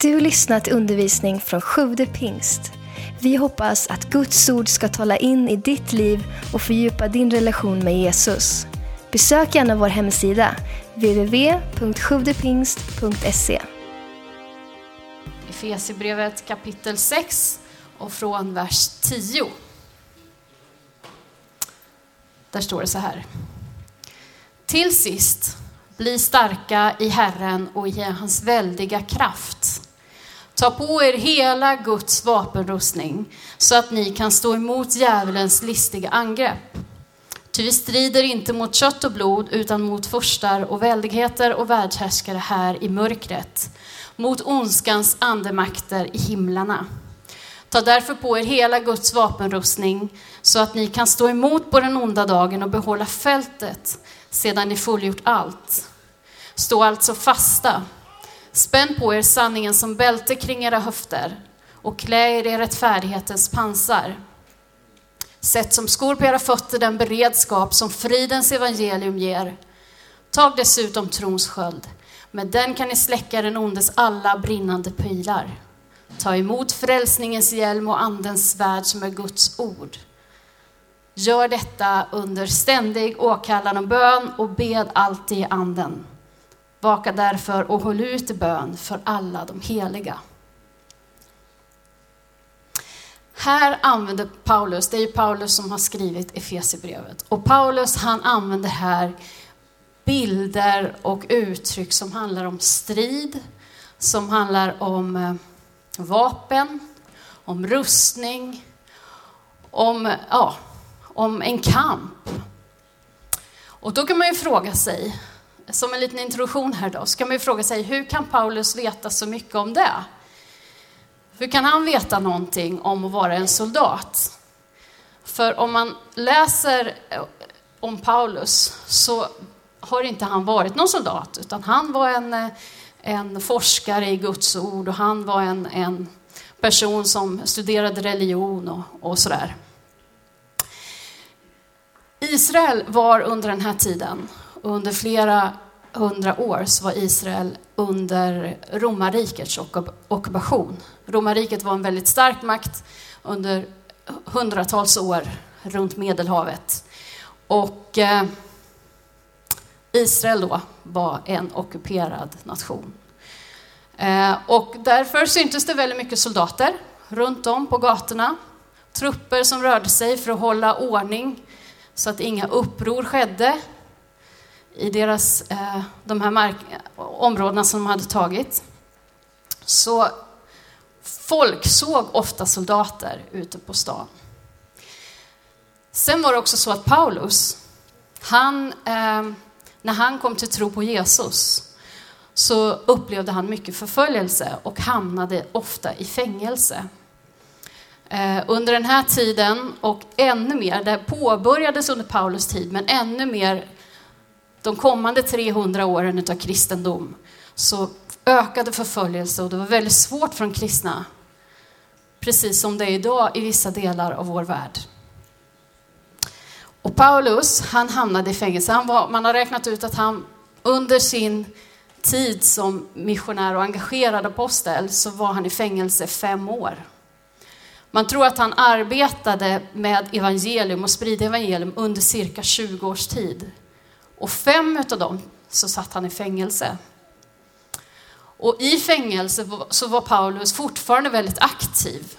Du lyssnat till undervisning från Sjude pingst. Vi hoppas att Guds ord ska tala in i ditt liv och fördjupa din relation med Jesus. Besök gärna vår hemsida, www.sjuvdepingst.se. Efesierbrevet kapitel 6 och från vers 10. Där står det så här. Till sist, bli starka i Herren och i hans väldiga kraft. Ta på er hela Guds vapenrustning så att ni kan stå emot djävulens listiga angrepp. Ty vi strider inte mot kött och blod utan mot förstar och väldigheter och världshärskare här i mörkret, mot ondskans andemakter i himlarna. Ta därför på er hela Guds vapenrustning så att ni kan stå emot på den onda dagen och behålla fältet sedan ni fullgjort allt. Stå alltså fasta Spänn på er sanningen som bälte kring era höfter och klä er i rättfärdighetens pansar. Sätt som skor på era fötter den beredskap som fridens evangelium ger. Tag dessutom trons sköld. Med den kan ni släcka den ondes alla brinnande pilar. Ta emot frälsningens hjälm och andens svärd som är Guds ord. Gör detta under ständig åkallan och bön och bed alltid i anden. Vaka därför och håll ut i bön för alla de heliga. Här använder Paulus, det är ju Paulus som har skrivit Efesierbrevet, och Paulus han använder här bilder och uttryck som handlar om strid, som handlar om eh, vapen, om rustning, om, ja, om en kamp. Och då kan man ju fråga sig, som en liten introduktion här då, så kan man ju fråga sig hur kan Paulus veta så mycket om det? Hur kan han veta någonting om att vara en soldat? För om man läser eh, om Paulus så har inte han varit någon soldat, utan han var en, eh, en forskare i Guds ord och han var en, en person som studerade religion och, och sådär. Israel var under den här tiden under flera hundra år så var Israel under romarrikets ockupation. Romarriket var en väldigt stark makt under hundratals år runt Medelhavet. Och eh, Israel då var en ockuperad nation. Eh, och därför syntes det väldigt mycket soldater runt om på gatorna. Trupper som rörde sig för att hålla ordning så att inga uppror skedde i deras, eh, de här mark, områdena som de hade tagit. Så folk såg ofta soldater ute på stan. Sen var det också så att Paulus, han, eh, när han kom till tro på Jesus, så upplevde han mycket förföljelse och hamnade ofta i fängelse. Eh, under den här tiden och ännu mer, det påbörjades under Paulus tid, men ännu mer de kommande 300 åren av kristendom så ökade förföljelse och det var väldigt svårt för de kristna, precis som det är idag i vissa delar av vår värld. Och Paulus, han hamnade i fängelse. Han var, man har räknat ut att han under sin tid som missionär och engagerad apostel så var han i fängelse fem år. Man tror att han arbetade med evangelium och spridde evangelium under cirka 20 års tid. Och fem av dem så satt han i fängelse. Och i fängelse så var Paulus fortfarande väldigt aktiv.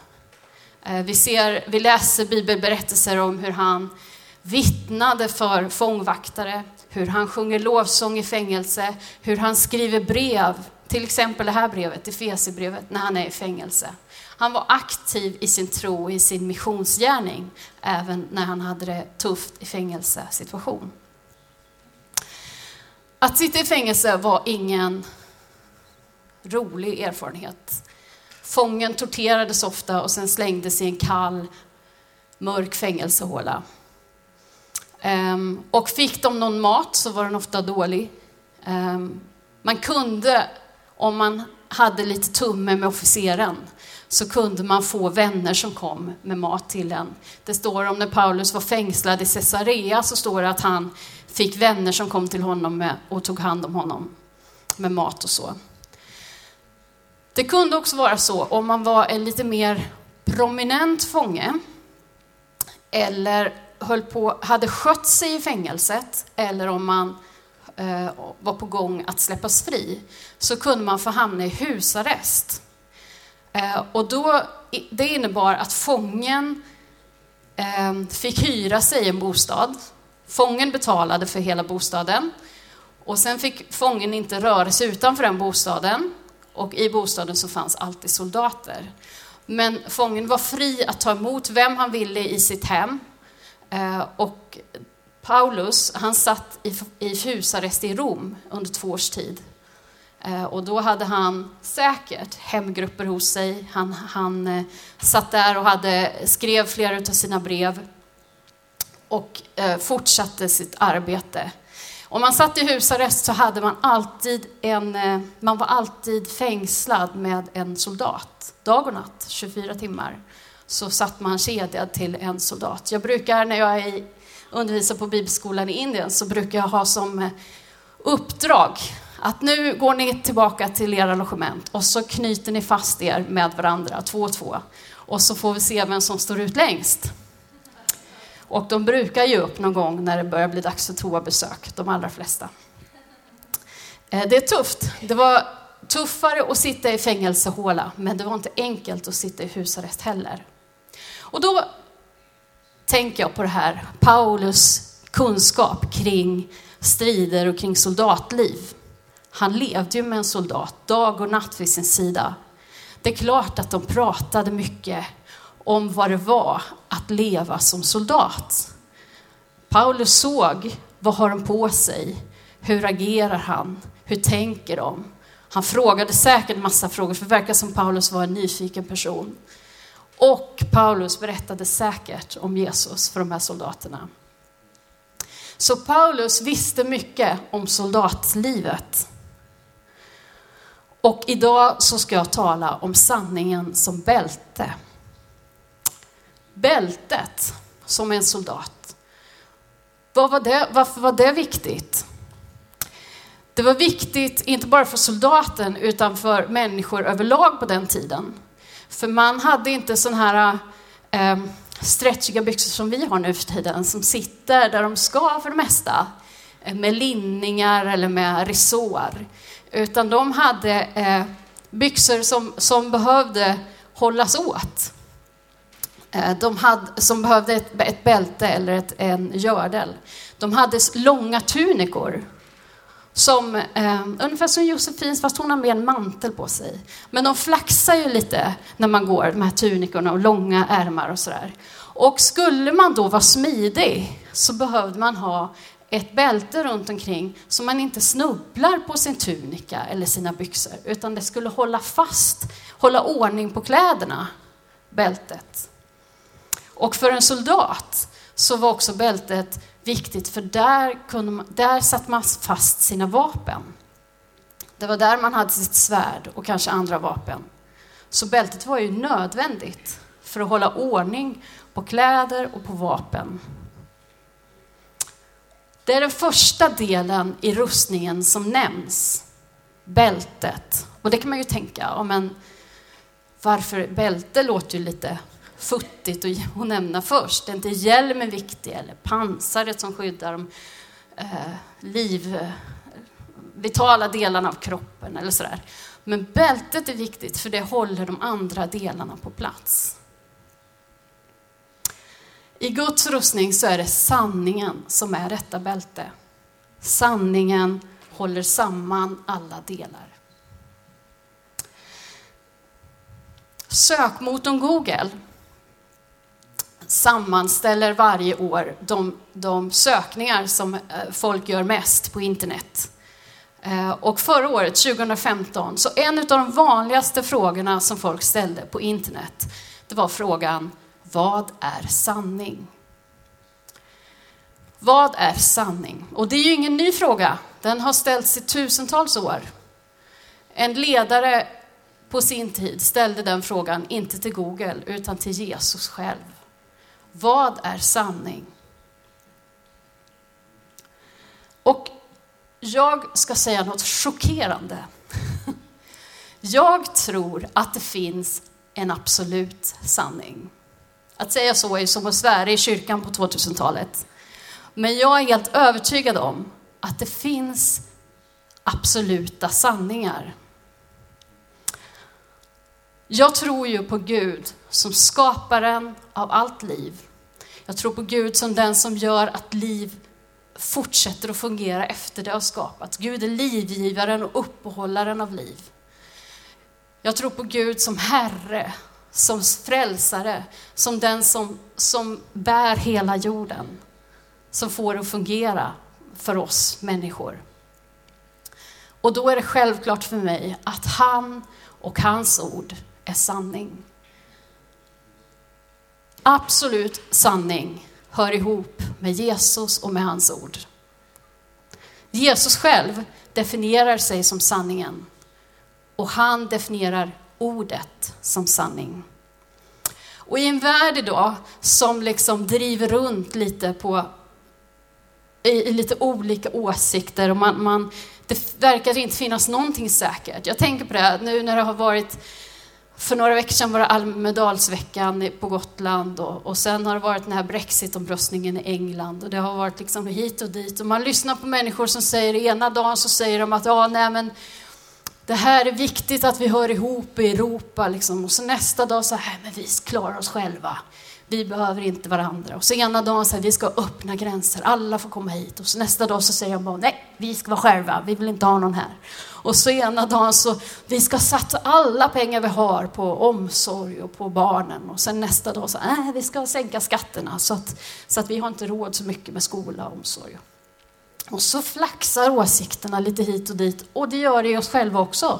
Eh, vi, ser, vi läser bibelberättelser om hur han vittnade för fångvaktare, hur han sjunger lovsång i fängelse, hur han skriver brev, till exempel det här brevet, Efesierbrevet, när han är i fängelse. Han var aktiv i sin tro och i sin missionsgärning, även när han hade det tufft i fängelsesituation. Att sitta i fängelse var ingen rolig erfarenhet. Fången torterades ofta och sen slängdes i en kall, mörk fängelsehåla. Ehm, och fick de någon mat så var den ofta dålig. Ehm, man kunde, om man hade lite tumme med officeren, så kunde man få vänner som kom med mat till en. Det står om när Paulus var fängslad i Caesarea så står det att han fick vänner som kom till honom med, och tog hand om honom med mat och så. Det kunde också vara så om man var en lite mer prominent fånge eller höll på, hade skött sig i fängelset eller om man eh, Eh, var på gång att släppas fri så kunde man få hamna i husarrest. Eh, och då, det innebar att fången eh, fick hyra sig en bostad. Fången betalade för hela bostaden och sen fick fången inte röra sig utanför den bostaden och i bostaden så fanns alltid soldater. Men fången var fri att ta emot vem han ville i sitt hem. Eh, och Paulus, han satt i husarrest i Rom under två års tid. Eh, och då hade han säkert hemgrupper hos sig. Han, han eh, satt där och hade, skrev flera av sina brev och eh, fortsatte sitt arbete. Om man satt i husarrest så hade man alltid en, man var alltid fängslad med en soldat. Dag och natt, 24 timmar, så satt man kedjad till en soldat. Jag brukar, när jag är i undervisar på bibelskolan i Indien, så brukar jag ha som eh, uppdrag att nu går ni tillbaka till era logement och så knyter ni fast er med varandra, två och två. Och så får vi se vem som står ut längst. Och de brukar ge upp någon gång när det börjar bli dags för toabesök, de allra flesta. Eh, det är tufft. Det var tuffare att sitta i fängelsehåla, men det var inte enkelt att sitta i husarrest heller. Och då tänker jag på det här, Paulus kunskap kring strider och kring soldatliv. Han levde ju med en soldat dag och natt vid sin sida. Det är klart att de pratade mycket om vad det var att leva som soldat. Paulus såg, vad har de på sig? Hur agerar han? Hur tänker de? Han frågade säkert massa frågor, för det verkar som Paulus var en nyfiken person. Och Paulus berättade säkert om Jesus för de här soldaterna. Så Paulus visste mycket om soldatlivet. Och idag så ska jag tala om sanningen som bälte bältet som en soldat. Vad var det, varför var det viktigt? Det var viktigt inte bara för soldaten utan för människor överlag på den tiden. För man hade inte sådana här eh, stretchiga byxor som vi har nu för tiden, som sitter där de ska för det mesta, eh, med linningar eller med resår. Utan de hade eh, byxor som, som behövde hållas åt. Eh, de hade, som behövde ett, ett bälte eller ett, en gördel. De hade långa tunikor. Som, eh, ungefär som Josefins, fast hon har med en mantel på sig. Men de flaxar ju lite när man går, de här tunikorna och långa ärmar och sådär. Och skulle man då vara smidig så behövde man ha ett bälte runt omkring så man inte snubblar på sin tunika eller sina byxor, utan det skulle hålla fast, hålla ordning på kläderna, bältet. Och för en soldat så var också bältet viktigt för där, kunde man, där satt man fast sina vapen. Det var där man hade sitt svärd och kanske andra vapen. Så bältet var ju nödvändigt för att hålla ordning på kläder och på vapen. Det är den första delen i rustningen som nämns, bältet. Och det kan man ju tänka, ja, men varför bälte låter ju lite futtigt att nämna först. Det Är inte hjälmen viktig eller pansaret som skyddar de eh, liv, eh, vitala delarna av kroppen eller sådär. Men bältet är viktigt för det håller de andra delarna på plats. I Guds rustning så är det sanningen som är detta bälte. Sanningen håller samman alla delar. Sökmotorn Google sammanställer varje år de, de sökningar som eh, folk gör mest på internet. Eh, och förra året, 2015, så en av de vanligaste frågorna som folk ställde på internet, det var frågan Vad är sanning? Vad är sanning? Och det är ju ingen ny fråga. Den har ställts i tusentals år. En ledare på sin tid ställde den frågan inte till Google utan till Jesus själv. Vad är sanning? Och jag ska säga något chockerande. Jag tror att det finns en absolut sanning. Att säga så är som att svära i kyrkan på 2000-talet. Men jag är helt övertygad om att det finns absoluta sanningar. Jag tror ju på Gud som skaparen av allt liv. Jag tror på Gud som den som gör att liv fortsätter att fungera efter det har skapats. Gud är livgivaren och uppehållaren av liv. Jag tror på Gud som Herre, som frälsare, som den som, som bär hela jorden, som får det att fungera för oss människor. Och då är det självklart för mig att han och hans ord är sanning. Absolut sanning hör ihop med Jesus och med hans ord. Jesus själv definierar sig som sanningen och han definierar ordet som sanning. Och i en värld idag som liksom driver runt lite på i, i lite olika åsikter och man, man, det verkar inte finnas någonting säkert. Jag tänker på det nu när det har varit för några veckor sedan var det Almedalsveckan på Gotland och, och sen har det varit den här brexitomröstningen i England och det har varit liksom hit och dit och man lyssnar på människor som säger ena dagen så säger de att ja, nej men det här är viktigt att vi hör ihop i Europa liksom. och så nästa dag så här, men vi klarar oss själva. Vi behöver inte varandra. Och så ena dagen säger vi ska öppna gränser, alla får komma hit. Och så nästa dag så säger jag bara, nej, vi ska vara själva, vi vill inte ha någon här. Och så ena dagen så, vi ska satsa alla pengar vi har på omsorg och på barnen. Och sen nästa dag så, nej, vi ska sänka skatterna så att, så att vi har inte råd så mycket med skola och omsorg. Och så flaxar åsikterna lite hit och dit och det gör det i oss själva också.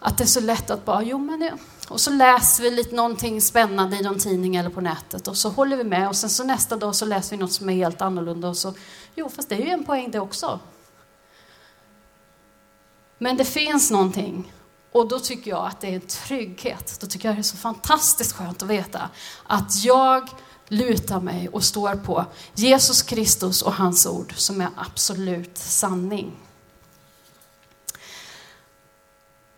Att det är så lätt att bara, jo men det, och så läser vi lite någonting spännande i någon tidning eller på nätet och så håller vi med och sen så nästa dag så läser vi något som är helt annorlunda och så, jo fast det är ju en poäng det också. Men det finns någonting och då tycker jag att det är en trygghet. Då tycker jag det är så fantastiskt skönt att veta att jag lutar mig och står på Jesus Kristus och hans ord som är absolut sanning.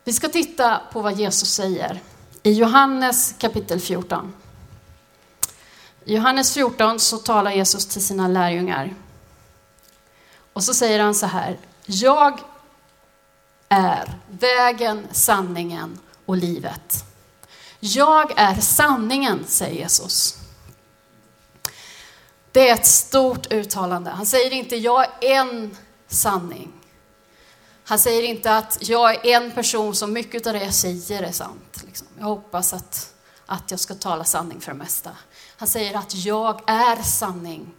Vi ska titta på vad Jesus säger i Johannes kapitel 14. I Johannes 14 så talar Jesus till sina lärjungar. Och så säger han så här. Jag är vägen, sanningen och livet. Jag är sanningen, säger Jesus. Det är ett stort uttalande. Han säger inte jag är en sanning. Han säger inte att jag är en person som mycket av det jag säger är sant. Liksom. Jag hoppas att, att jag ska tala sanning för det mesta. Han säger att jag är sanning.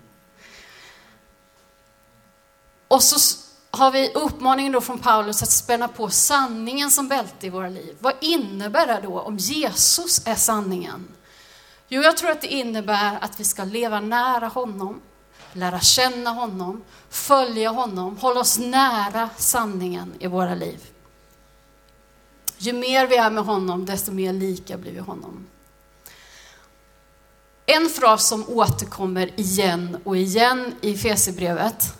Och så har vi uppmaningen då från Paulus att spänna på sanningen som bälte i våra liv. Vad innebär det då om Jesus är sanningen? Jo, jag tror att det innebär att vi ska leva nära honom, lära känna honom, följa honom, hålla oss nära sanningen i våra liv. Ju mer vi är med honom, desto mer lika blir vi honom. En fras som återkommer igen och igen i Fesebrevet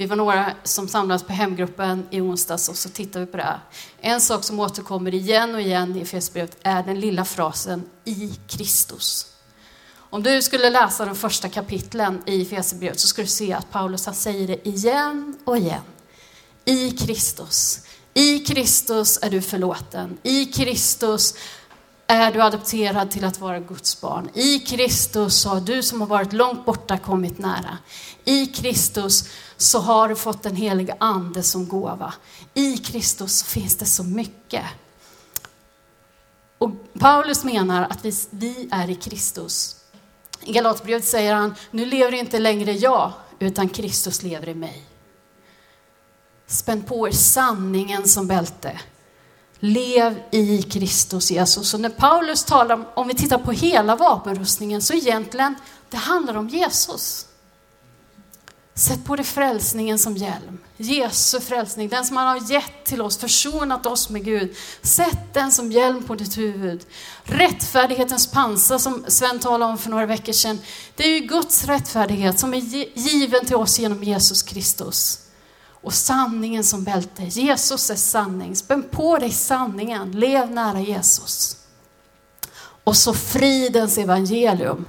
vi var några som samlades på hemgruppen i onsdags och så tittade vi på det. En sak som återkommer igen och igen i Efesierbrevet är den lilla frasen i Kristus. Om du skulle läsa de första kapitlen i Efesierbrevet så skulle du se att Paulus han säger det igen och igen. I Kristus. I Kristus är du förlåten. I Kristus är du adopterad till att vara Guds barn. I Kristus har du som har varit långt borta kommit nära. I Kristus så har du fått den heliga ande som gåva. I Kristus finns det så mycket. Och Paulus menar att vi, vi är i Kristus. I Galaterbrevet säger han, nu lever inte längre jag, utan Kristus lever i mig. Spänn på er sanningen som bälte. Lev i Kristus Jesus. Och när Paulus talar om, om vi tittar på hela vapenrustningen, så egentligen, det handlar om Jesus. Sätt på dig frälsningen som hjälm. Jesu frälsning, den som han har gett till oss, försonat oss med Gud. Sätt den som hjälm på ditt huvud. Rättfärdighetens pansar som Sven talade om för några veckor sedan. Det är ju Guds rättfärdighet som är given till oss genom Jesus Kristus. och sanningen som bälte. Jesus är sanning. Spänn på dig sanningen. Lev nära Jesus. Och så fridens evangelium.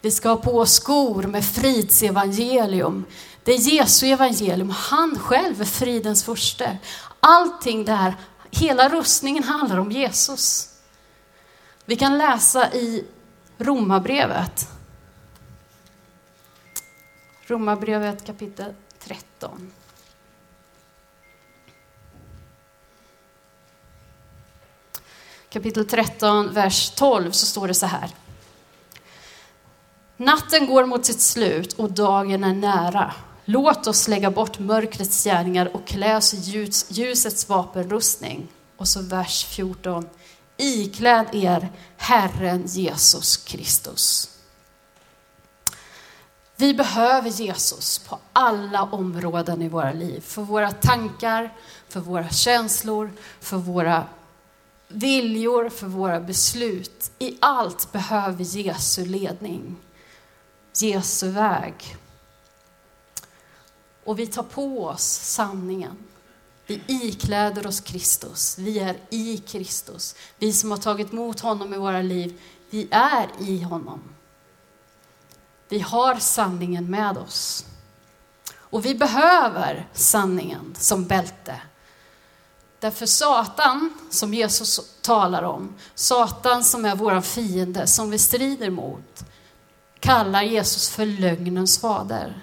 Vi ska ha på oss skor med fridsevangelium. Det är Jesu evangelium. Han själv är fridens furste. Allting där, hela rustningen handlar om Jesus. Vi kan läsa i Romarbrevet. Romarbrevet kapitel 13. Kapitel 13, vers 12 så står det så här. Natten går mot sitt slut och dagen är nära. Låt oss lägga bort mörkrets gärningar och klä oss i ljus, ljusets vapenrustning. Och så vers 14. Ikläd er Herren Jesus Kristus. Vi behöver Jesus på alla områden i våra liv. För våra tankar, för våra känslor, för våra viljor, för våra beslut. I allt behöver Jesu ledning, Jesu väg. Och vi tar på oss sanningen. Vi ikläder oss Kristus. Vi är i Kristus. Vi som har tagit emot honom i våra liv, vi är i honom. Vi har sanningen med oss. Och vi behöver sanningen som bälte. Därför Satan, som Jesus talar om, Satan som är vår fiende, som vi strider mot, kallar Jesus för lögnens fader.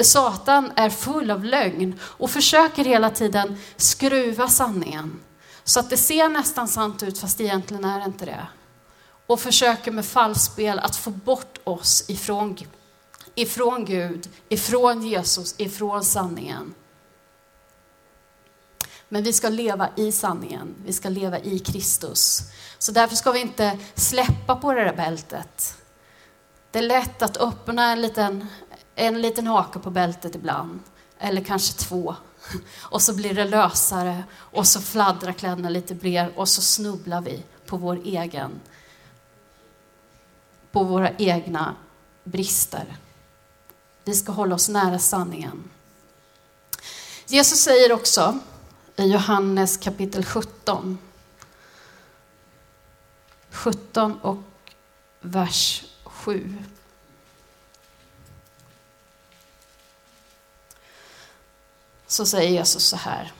Satan är full av lögn och försöker hela tiden skruva sanningen så att det ser nästan sant ut fast egentligen är det inte det. Och försöker med falskspel att få bort oss ifrån, ifrån Gud, ifrån Jesus, ifrån sanningen. Men vi ska leva i sanningen, vi ska leva i Kristus. Så därför ska vi inte släppa på det där bältet. Det är lätt att öppna en liten, en liten hake på bältet ibland, eller kanske två. Och så blir det lösare och så fladdrar kläderna lite mer och så snubblar vi på vår egen på våra egna brister. Vi ska hålla oss nära sanningen. Jesus säger också i Johannes kapitel 17, 17 och vers 7. Så säger Jesus så här.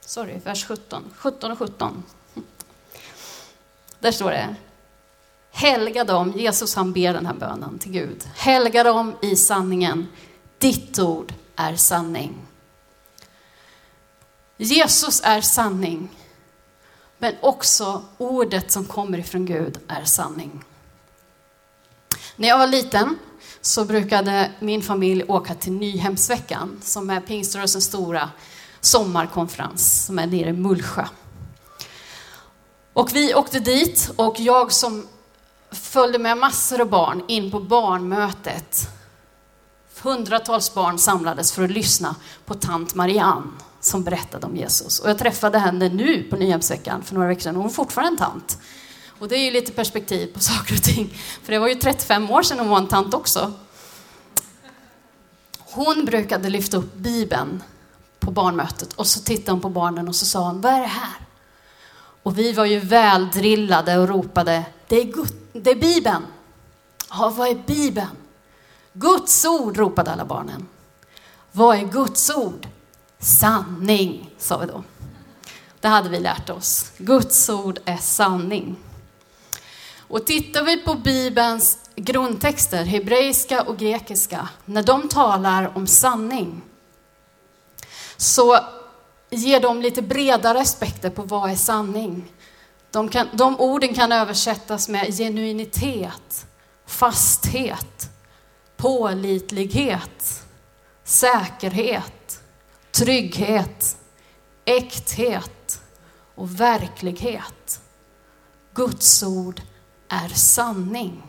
Sorry, vers 17. 17 och 17. Där står det, helga dem, Jesus han ber den här bönen till Gud, helga dem i sanningen, ditt ord är sanning. Jesus är sanning, men också ordet som kommer ifrån Gud är sanning. När jag var liten så brukade min familj åka till Nyhemsveckan, som är pingströrelsens stora sommarkonferens, som är nere i Mullsjö. Och vi åkte dit och jag som följde med massor av barn in på barnmötet. Hundratals barn samlades för att lyssna på tant Marianne som berättade om Jesus. Och jag träffade henne nu på Nyhemsveckan för några veckor sedan. Hon är fortfarande en tant. Och det är ju lite perspektiv på saker och ting. För det var ju 35 år sedan hon var en tant också. Hon brukade lyfta upp Bibeln på barnmötet och så tittade hon på barnen och så sa hon, vad är det här? Och vi var ju väldrillade och ropade, det är, Gud, det är Bibeln. Ja, vad är Bibeln? Guds ord, ropade alla barnen. Vad är Guds ord? Sanning, sa vi då. Det hade vi lärt oss. Guds ord är sanning. Och tittar vi på Bibelns grundtexter, hebreiska och grekiska, när de talar om sanning, så ger de lite bredare aspekter på vad är sanning. De, kan, de orden kan översättas med genuinitet, fasthet, pålitlighet, säkerhet, trygghet, äkthet och verklighet. Guds ord är sanning.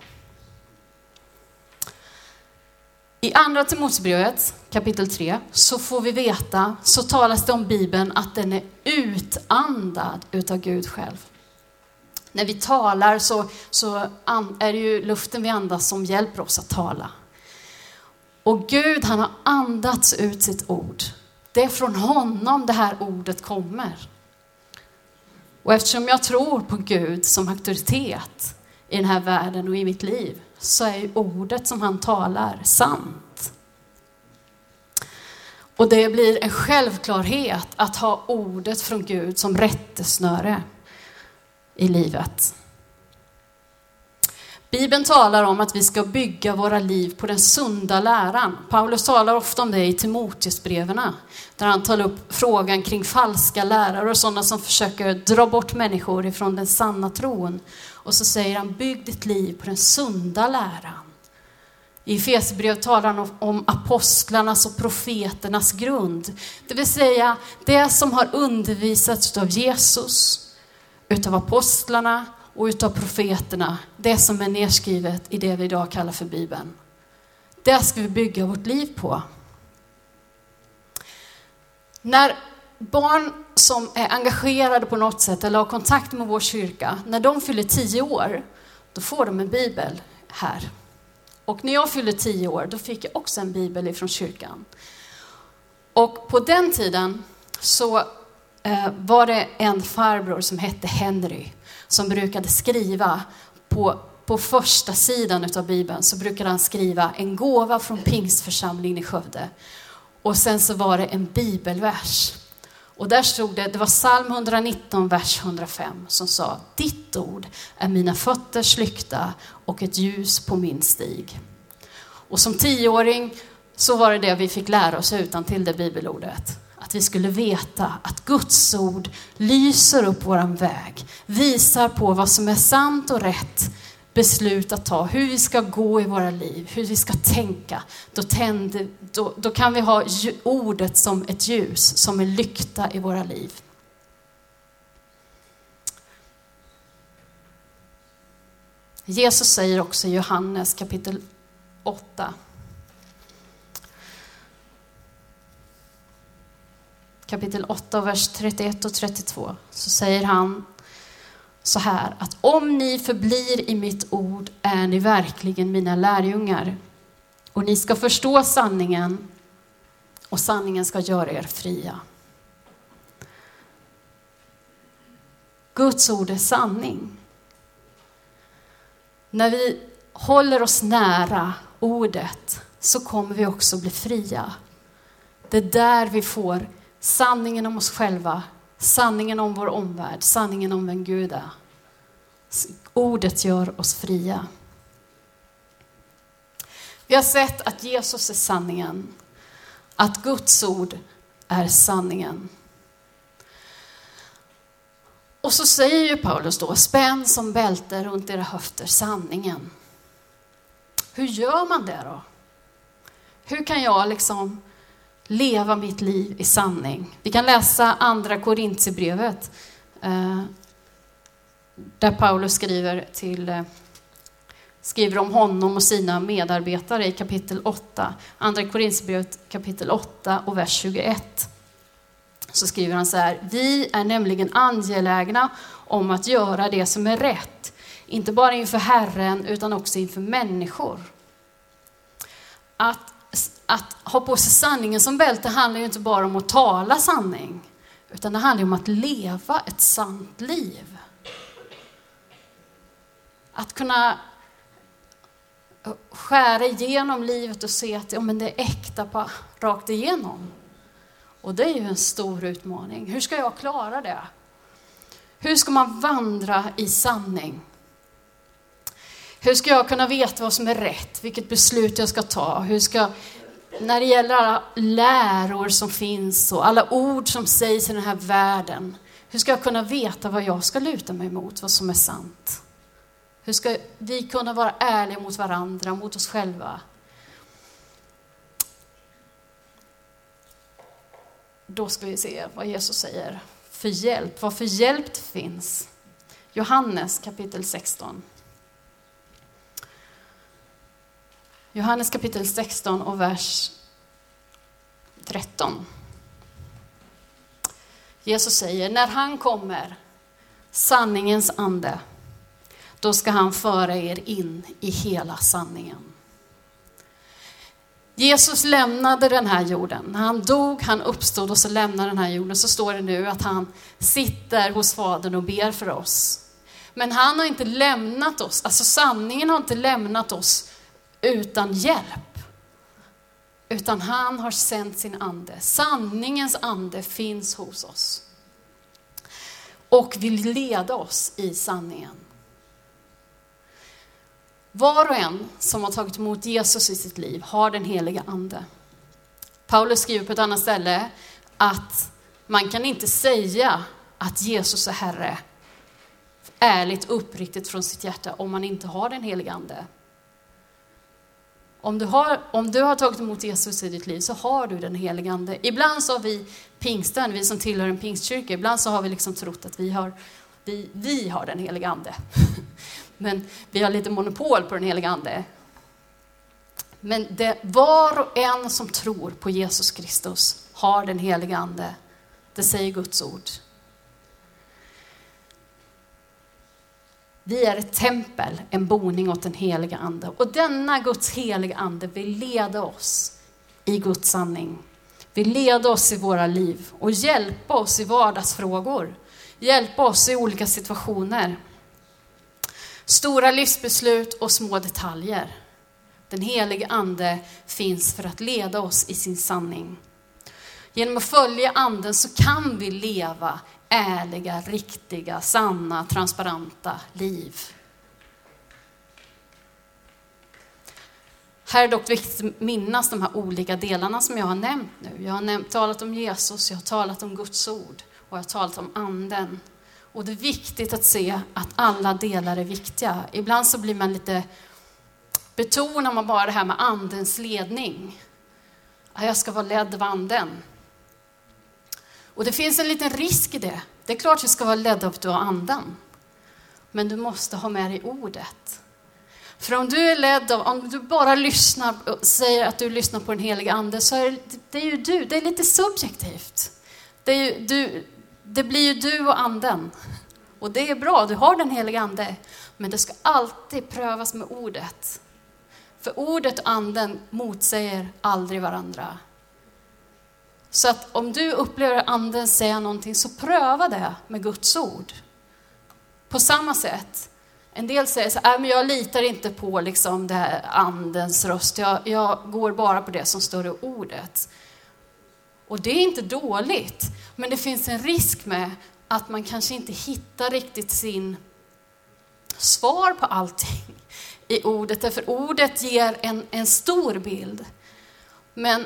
I Andra Timoteusbrevet kapitel 3 så får vi veta, så talas det om Bibeln att den är utandad utav Gud själv. När vi talar så, så är det ju luften vi andas som hjälper oss att tala. Och Gud han har andats ut sitt ord. Det är från honom det här ordet kommer. Och eftersom jag tror på Gud som auktoritet i den här världen och i mitt liv så är ju ordet som han talar sant. Och det blir en självklarhet att ha ordet från Gud som rättesnöre i livet. Bibeln talar om att vi ska bygga våra liv på den sunda läran. Paulus talar ofta om det i Timoteusbreven, där han tar upp frågan kring falska lärare och sådana som försöker dra bort människor ifrån den sanna tron. Och så säger han, bygg ditt liv på den sunda läran. I Efesierbrevet talar han om apostlarnas och profeternas grund. Det vill säga det som har undervisats av Jesus, utav apostlarna och utav profeterna, det som är nedskrivet i det vi idag kallar för Bibeln. Det ska vi bygga vårt liv på. När barn som är engagerade på något sätt eller har kontakt med vår kyrka, när de fyller tio år, då får de en bibel här. Och när jag fyllde tio år, då fick jag också en bibel ifrån kyrkan. Och på den tiden så eh, var det en farbror som hette Henry som brukade skriva på, på första sidan av Bibeln så brukade han skriva en gåva från pingstförsamlingen i Skövde. Och sen så var det en bibelvers. Och där stod det, det var psalm 119, vers 105 som sa Ditt ord är mina fötters lykta och ett ljus på min stig. Och som tioåring så var det det vi fick lära oss utan till det bibelordet att vi skulle veta att Guds ord lyser upp våran väg, visar på vad som är sant och rätt beslut att ta, hur vi ska gå i våra liv, hur vi ska tänka. Då, tänder, då, då kan vi ha ordet som ett ljus, som en lykta i våra liv. Jesus säger också i Johannes kapitel 8, kapitel 8, vers 31 och 32, så säger han så här att om ni förblir i mitt ord är ni verkligen mina lärjungar och ni ska förstå sanningen och sanningen ska göra er fria. Guds ord är sanning. När vi håller oss nära ordet så kommer vi också bli fria. Det är där vi får sanningen om oss själva, sanningen om vår omvärld, sanningen om vem Gud är. Ordet gör oss fria. Vi har sett att Jesus är sanningen, att Guds ord är sanningen. Och så säger ju Paulus då, spänn som bälte runt era höfter sanningen. Hur gör man det då? Hur kan jag liksom leva mitt liv i sanning. Vi kan läsa andra Korintierbrevet eh, där Paulus skriver, till, eh, skriver om honom och sina medarbetare i kapitel 8. Andra Korintierbrevet kapitel 8 och vers 21. Så skriver han så här, vi är nämligen angelägna om att göra det som är rätt, inte bara inför Herren utan också inför människor. Att att ha på sig sanningen som bälte handlar ju inte bara om att tala sanning, utan det handlar om att leva ett sant liv. Att kunna skära igenom livet och se att ja, men det är äkta på, rakt igenom. Och det är ju en stor utmaning. Hur ska jag klara det? Hur ska man vandra i sanning? Hur ska jag kunna veta vad som är rätt, vilket beslut jag ska ta? Hur ska när det gäller alla läror som finns och alla ord som sägs i den här världen, hur ska jag kunna veta vad jag ska luta mig mot, vad som är sant? Hur ska vi kunna vara ärliga mot varandra, mot oss själva? Då ska vi se vad Jesus säger för hjälp, vad för hjälp det finns. Johannes kapitel 16. Johannes kapitel 16 och vers 13. Jesus säger, när han kommer, sanningens ande, då ska han föra er in i hela sanningen. Jesus lämnade den här jorden. När han dog, han uppstod och så lämnade den här jorden så står det nu att han sitter hos Fadern och ber för oss. Men han har inte lämnat oss, alltså sanningen har inte lämnat oss utan hjälp. Utan han har sänt sin ande. Sanningens ande finns hos oss. Och vill leda oss i sanningen. Var och en som har tagit emot Jesus i sitt liv har den heliga ande. Paulus skriver på ett annat ställe att man kan inte säga att Jesus är Herre ärligt uppriktigt från sitt hjärta om man inte har den heliga ande. Om du, har, om du har tagit emot Jesus i ditt liv så har du den helige ande. Ibland så har vi pingsten, vi som tillhör en pingstkyrka, ibland så har vi liksom trott att vi har, vi, vi har den helige ande. Men vi har lite monopol på den helige ande. Men det, var och en som tror på Jesus Kristus har den helige ande. Det säger Guds ord. Vi är ett tempel, en boning åt den heliga ande. Och denna Guds heliga ande vill leda oss i Guds sanning. Vill leda oss i våra liv och hjälpa oss i vardagsfrågor. Hjälpa oss i olika situationer. Stora livsbeslut och små detaljer. Den helige Ande finns för att leda oss i sin sanning. Genom att följa Anden så kan vi leva ärliga, riktiga, sanna, transparenta liv. Här är dock viktigt att minnas de här olika delarna som jag har nämnt nu. Jag har nämnt, talat om Jesus, jag har talat om Guds ord och jag har talat om Anden. Och det är viktigt att se att alla delar är viktiga. Ibland så blir man lite, betonar man bara det här med andens ledning. Jag ska vara ledd av anden. Och det finns en liten risk i det. Det är klart att du ska vara ledd av anden. Men du måste ha med dig ordet. För om du är ledd av, om du bara lyssnar och säger att du lyssnar på den heliga ande så är det, det är ju du, det är lite subjektivt. Det, är ju, du, det blir ju du och anden. Och det är bra, du har den heliga ande. Men det ska alltid prövas med ordet. För ordet och anden motsäger aldrig varandra. Så att om du upplever anden säga någonting, så pröva det med Guds ord. På samma sätt. En del säger så här, äh, men jag litar inte på liksom det här andens röst, jag, jag går bara på det som står i ordet. Och det är inte dåligt, men det finns en risk med att man kanske inte hittar riktigt sin svar på allting i ordet, därför ordet ger en, en stor bild. Men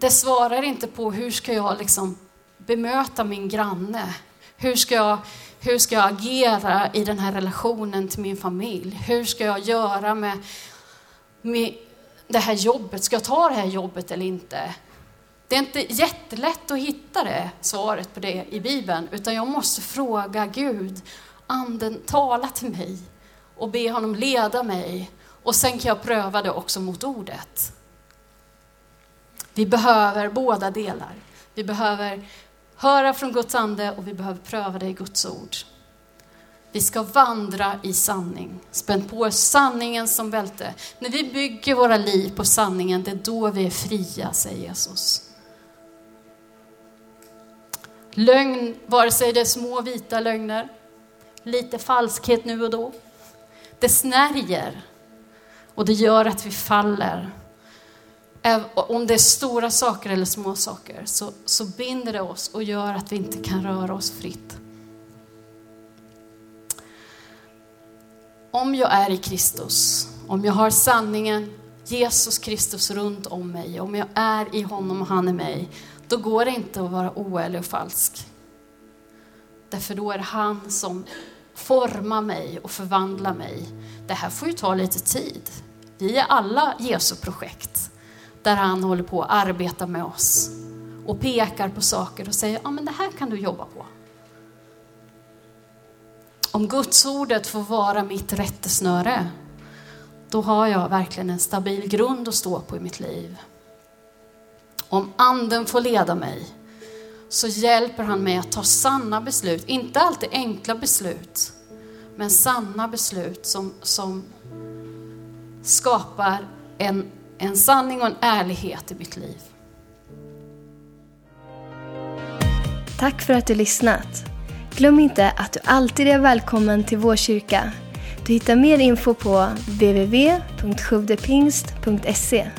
det svarar inte på hur ska jag liksom bemöta min granne? Hur ska, jag, hur ska jag agera i den här relationen till min familj? Hur ska jag göra med, med det här jobbet? Ska jag ta det här jobbet eller inte? Det är inte jättelätt att hitta det, svaret på det i Bibeln, utan jag måste fråga Gud, Anden, tala till mig och be honom leda mig. Och sen kan jag pröva det också mot ordet. Vi behöver båda delar. Vi behöver höra från Guds ande och vi behöver pröva det i Guds ord. Vi ska vandra i sanning, spänn på sanningen som bälte. När vi bygger våra liv på sanningen, det är då vi är fria, säger Jesus. Lögn, vare sig det är små vita lögner, lite falskhet nu och då. Det snärjer och det gör att vi faller om det är stora saker eller små saker, så, så binder det oss och gör att vi inte kan röra oss fritt. Om jag är i Kristus, om jag har sanningen, Jesus Kristus runt om mig, om jag är i honom och han i mig, då går det inte att vara oärlig och falsk. Därför då är det han som formar mig och förvandlar mig. Det här får ju ta lite tid. Vi är alla Jesu projekt där han håller på att arbeta med oss och pekar på saker och säger, ja men det här kan du jobba på. Om Guds ordet får vara mitt rättesnöre, då har jag verkligen en stabil grund att stå på i mitt liv. Om anden får leda mig, så hjälper han mig att ta sanna beslut. Inte alltid enkla beslut, men sanna beslut som, som skapar en en sanning och en ärlighet i mitt liv. Tack för att du lyssnat. Glöm inte att du alltid är välkommen till vår kyrka. Du hittar mer info på www.sjuvdepingst.se